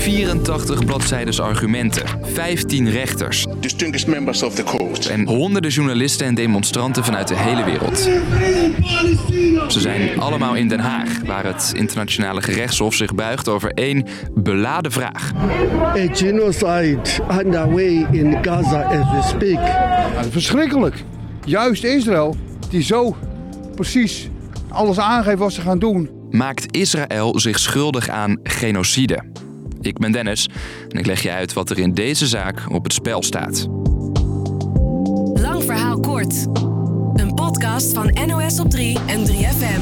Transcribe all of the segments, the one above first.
84 bladzijdes argumenten, 15 rechters distinguished members of the court. en honderden journalisten en demonstranten vanuit de hele wereld. Ze zijn allemaal in Den Haag, waar het internationale gerechtshof zich buigt over één beladen vraag. a genocide underway in Gaza as we speak. Ja, verschrikkelijk. Juist Israël, die zo precies alles aangeeft wat ze gaan doen. Maakt Israël zich schuldig aan genocide? Ik ben Dennis en ik leg je uit wat er in deze zaak op het spel staat. Lang verhaal kort. Een podcast van NOS op 3 en 3FM.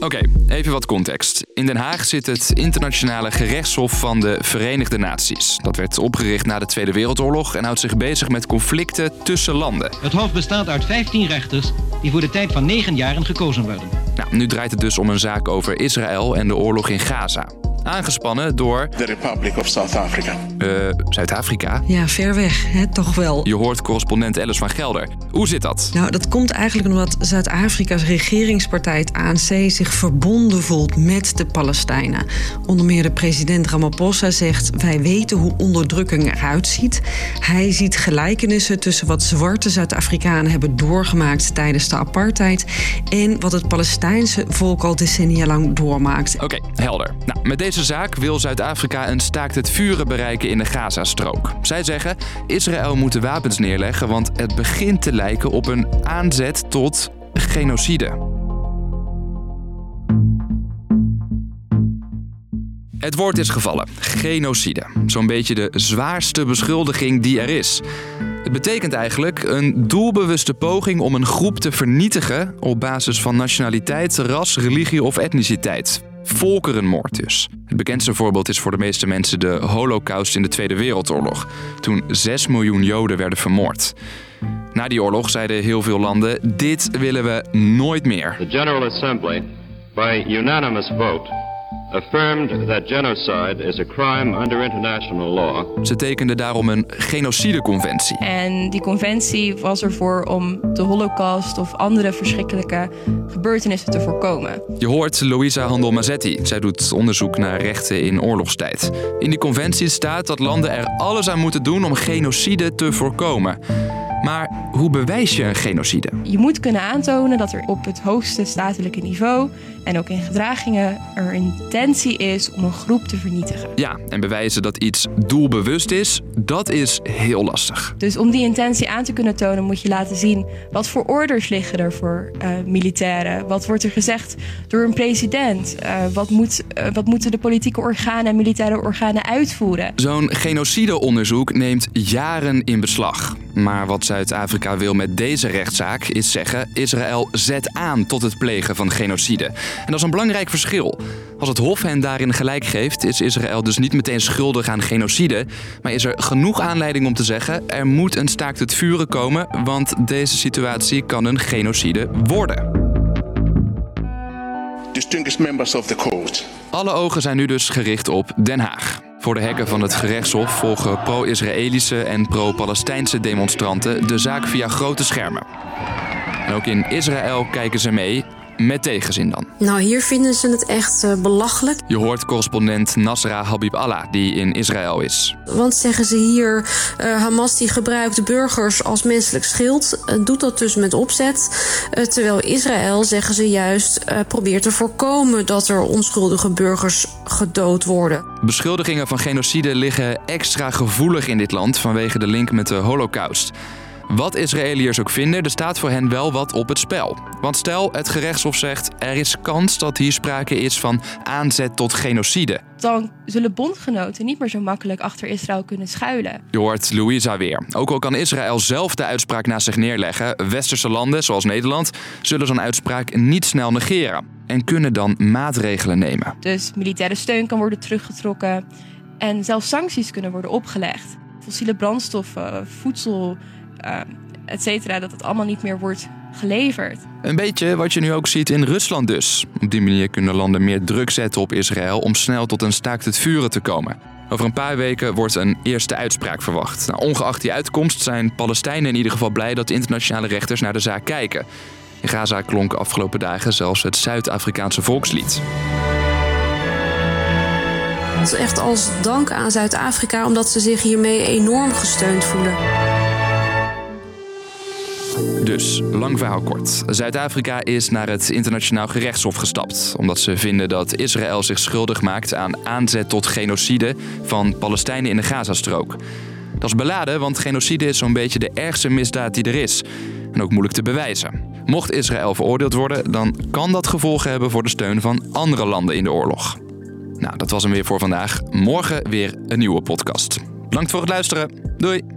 Oké, even wat context. In Den Haag zit het Internationale Gerechtshof van de Verenigde Naties. Dat werd opgericht na de Tweede Wereldoorlog en houdt zich bezig met conflicten tussen landen. Het Hof bestaat uit 15 rechters die voor de tijd van 9 jaren gekozen worden. Nu draait het dus om een zaak over Israël en de oorlog in Gaza. Aangespannen door The Republic of South Africa. eh, Zuid-Afrika. Ja, ver weg, hè? toch wel. Je hoort correspondent Alice van Gelder. Hoe zit dat? Nou, dat komt eigenlijk omdat Zuid-Afrika's regeringspartij, het ANC, zich verbonden voelt met de Palestijnen. Onder meer de president Ramaphosa zegt: Wij weten hoe onderdrukking eruit ziet. Hij ziet gelijkenissen tussen wat zwarte Zuid-Afrikanen hebben doorgemaakt tijdens de apartheid en wat het Palestijnse volk al decennia lang doormaakt. Oké, helder. Nou, met deze zaak wil Zuid-Afrika een staakt het vuren bereiken in de Gazastrook. Zij zeggen, Israël moet de wapens neerleggen, want het begint te lijken op een aanzet tot genocide. Het woord is gevallen. Genocide. Zo'n beetje de zwaarste beschuldiging die er is. Het betekent eigenlijk een doelbewuste poging om een groep te vernietigen op basis van nationaliteit, ras, religie of etniciteit. Volkerenmoord dus. Het bekendste voorbeeld is voor de meeste mensen de Holocaust in de Tweede Wereldoorlog, toen 6 miljoen Joden werden vermoord. Na die oorlog zeiden heel veel landen: dit willen we nooit meer. The General Assembly, by unanimous vote, affirmed that genocide is a crime under international law. Ze tekenden daarom een genocideconventie. En die conventie was ervoor om de holocaust of andere verschrikkelijke gebeurtenissen te voorkomen. Je hoort Louisa Handel-Mazetti. Zij doet onderzoek naar rechten in oorlogstijd. In die conventie staat dat landen er alles aan moeten doen om genocide te voorkomen. Maar hoe bewijs je een genocide? Je moet kunnen aantonen dat er op het hoogste statelijke niveau en ook in gedragingen er intentie is om een groep te vernietigen. Ja, en bewijzen dat iets doelbewust is, dat is heel lastig. Dus om die intentie aan te kunnen tonen moet je laten zien wat voor orders liggen er voor eh, militairen. Wat wordt er gezegd door een president? Eh, wat, moet, eh, wat moeten de politieke organen en militaire organen uitvoeren? Zo'n genocideonderzoek neemt jaren in beslag. Maar wat Zuid-Afrika wil met deze rechtszaak is zeggen: Israël zet aan tot het plegen van genocide. En dat is een belangrijk verschil. Als het Hof hen daarin gelijk geeft, is Israël dus niet meteen schuldig aan genocide. Maar is er genoeg aanleiding om te zeggen: er moet een staakt het vuren komen, want deze situatie kan een genocide worden. Distinguished members of the court. Alle ogen zijn nu dus gericht op Den Haag. Voor de hekken van het gerechtshof volgen pro-Israëlische en pro-Palestijnse demonstranten de zaak via grote schermen. En ook in Israël kijken ze mee, met tegenzin dan. Nou, hier vinden ze het echt eh, belachelijk. Je hoort correspondent Nasra Habib Allah, die in Israël is. Want zeggen ze hier, eh, Hamas die gebruikt burgers als menselijk schild, eh, doet dat dus met opzet. Terwijl Israël, zeggen ze juist, probeert te voorkomen dat er onschuldige burgers gedood worden. Beschuldigingen van genocide liggen extra gevoelig in dit land vanwege de link met de Holocaust. Wat Israëliërs ook vinden, er staat voor hen wel wat op het spel. Want stel, het gerechtshof zegt er is kans dat hier sprake is van aanzet tot genocide. Dan zullen bondgenoten niet meer zo makkelijk achter Israël kunnen schuilen. Je hoort Louisa weer. Ook al kan Israël zelf de uitspraak naast zich neerleggen, westerse landen zoals Nederland zullen zo'n uitspraak niet snel negeren en kunnen dan maatregelen nemen. Dus militaire steun kan worden teruggetrokken en zelfs sancties kunnen worden opgelegd. Fossiele brandstoffen, voedsel, uh, et cetera, dat het allemaal niet meer wordt geleverd. Een beetje wat je nu ook ziet in Rusland dus. Op die manier kunnen landen meer druk zetten op Israël om snel tot een staakt het vuren te komen. Over een paar weken wordt een eerste uitspraak verwacht. Nou, ongeacht die uitkomst zijn Palestijnen in ieder geval blij dat de internationale rechters naar de zaak kijken. In Gaza klonk afgelopen dagen zelfs het Zuid-Afrikaanse volkslied. geldt echt als dank aan Zuid-Afrika, omdat ze zich hiermee enorm gesteund voelen. Dus, lang verhaal kort. Zuid-Afrika is naar het internationaal gerechtshof gestapt. Omdat ze vinden dat Israël zich schuldig maakt aan aanzet tot genocide van Palestijnen in de Gazastrook. Dat is beladen, want genocide is zo'n beetje de ergste misdaad die er is. En ook moeilijk te bewijzen. Mocht Israël veroordeeld worden, dan kan dat gevolgen hebben voor de steun van andere landen in de oorlog. Nou, dat was hem weer voor vandaag. Morgen weer een nieuwe podcast. Bedankt voor het luisteren. Doei!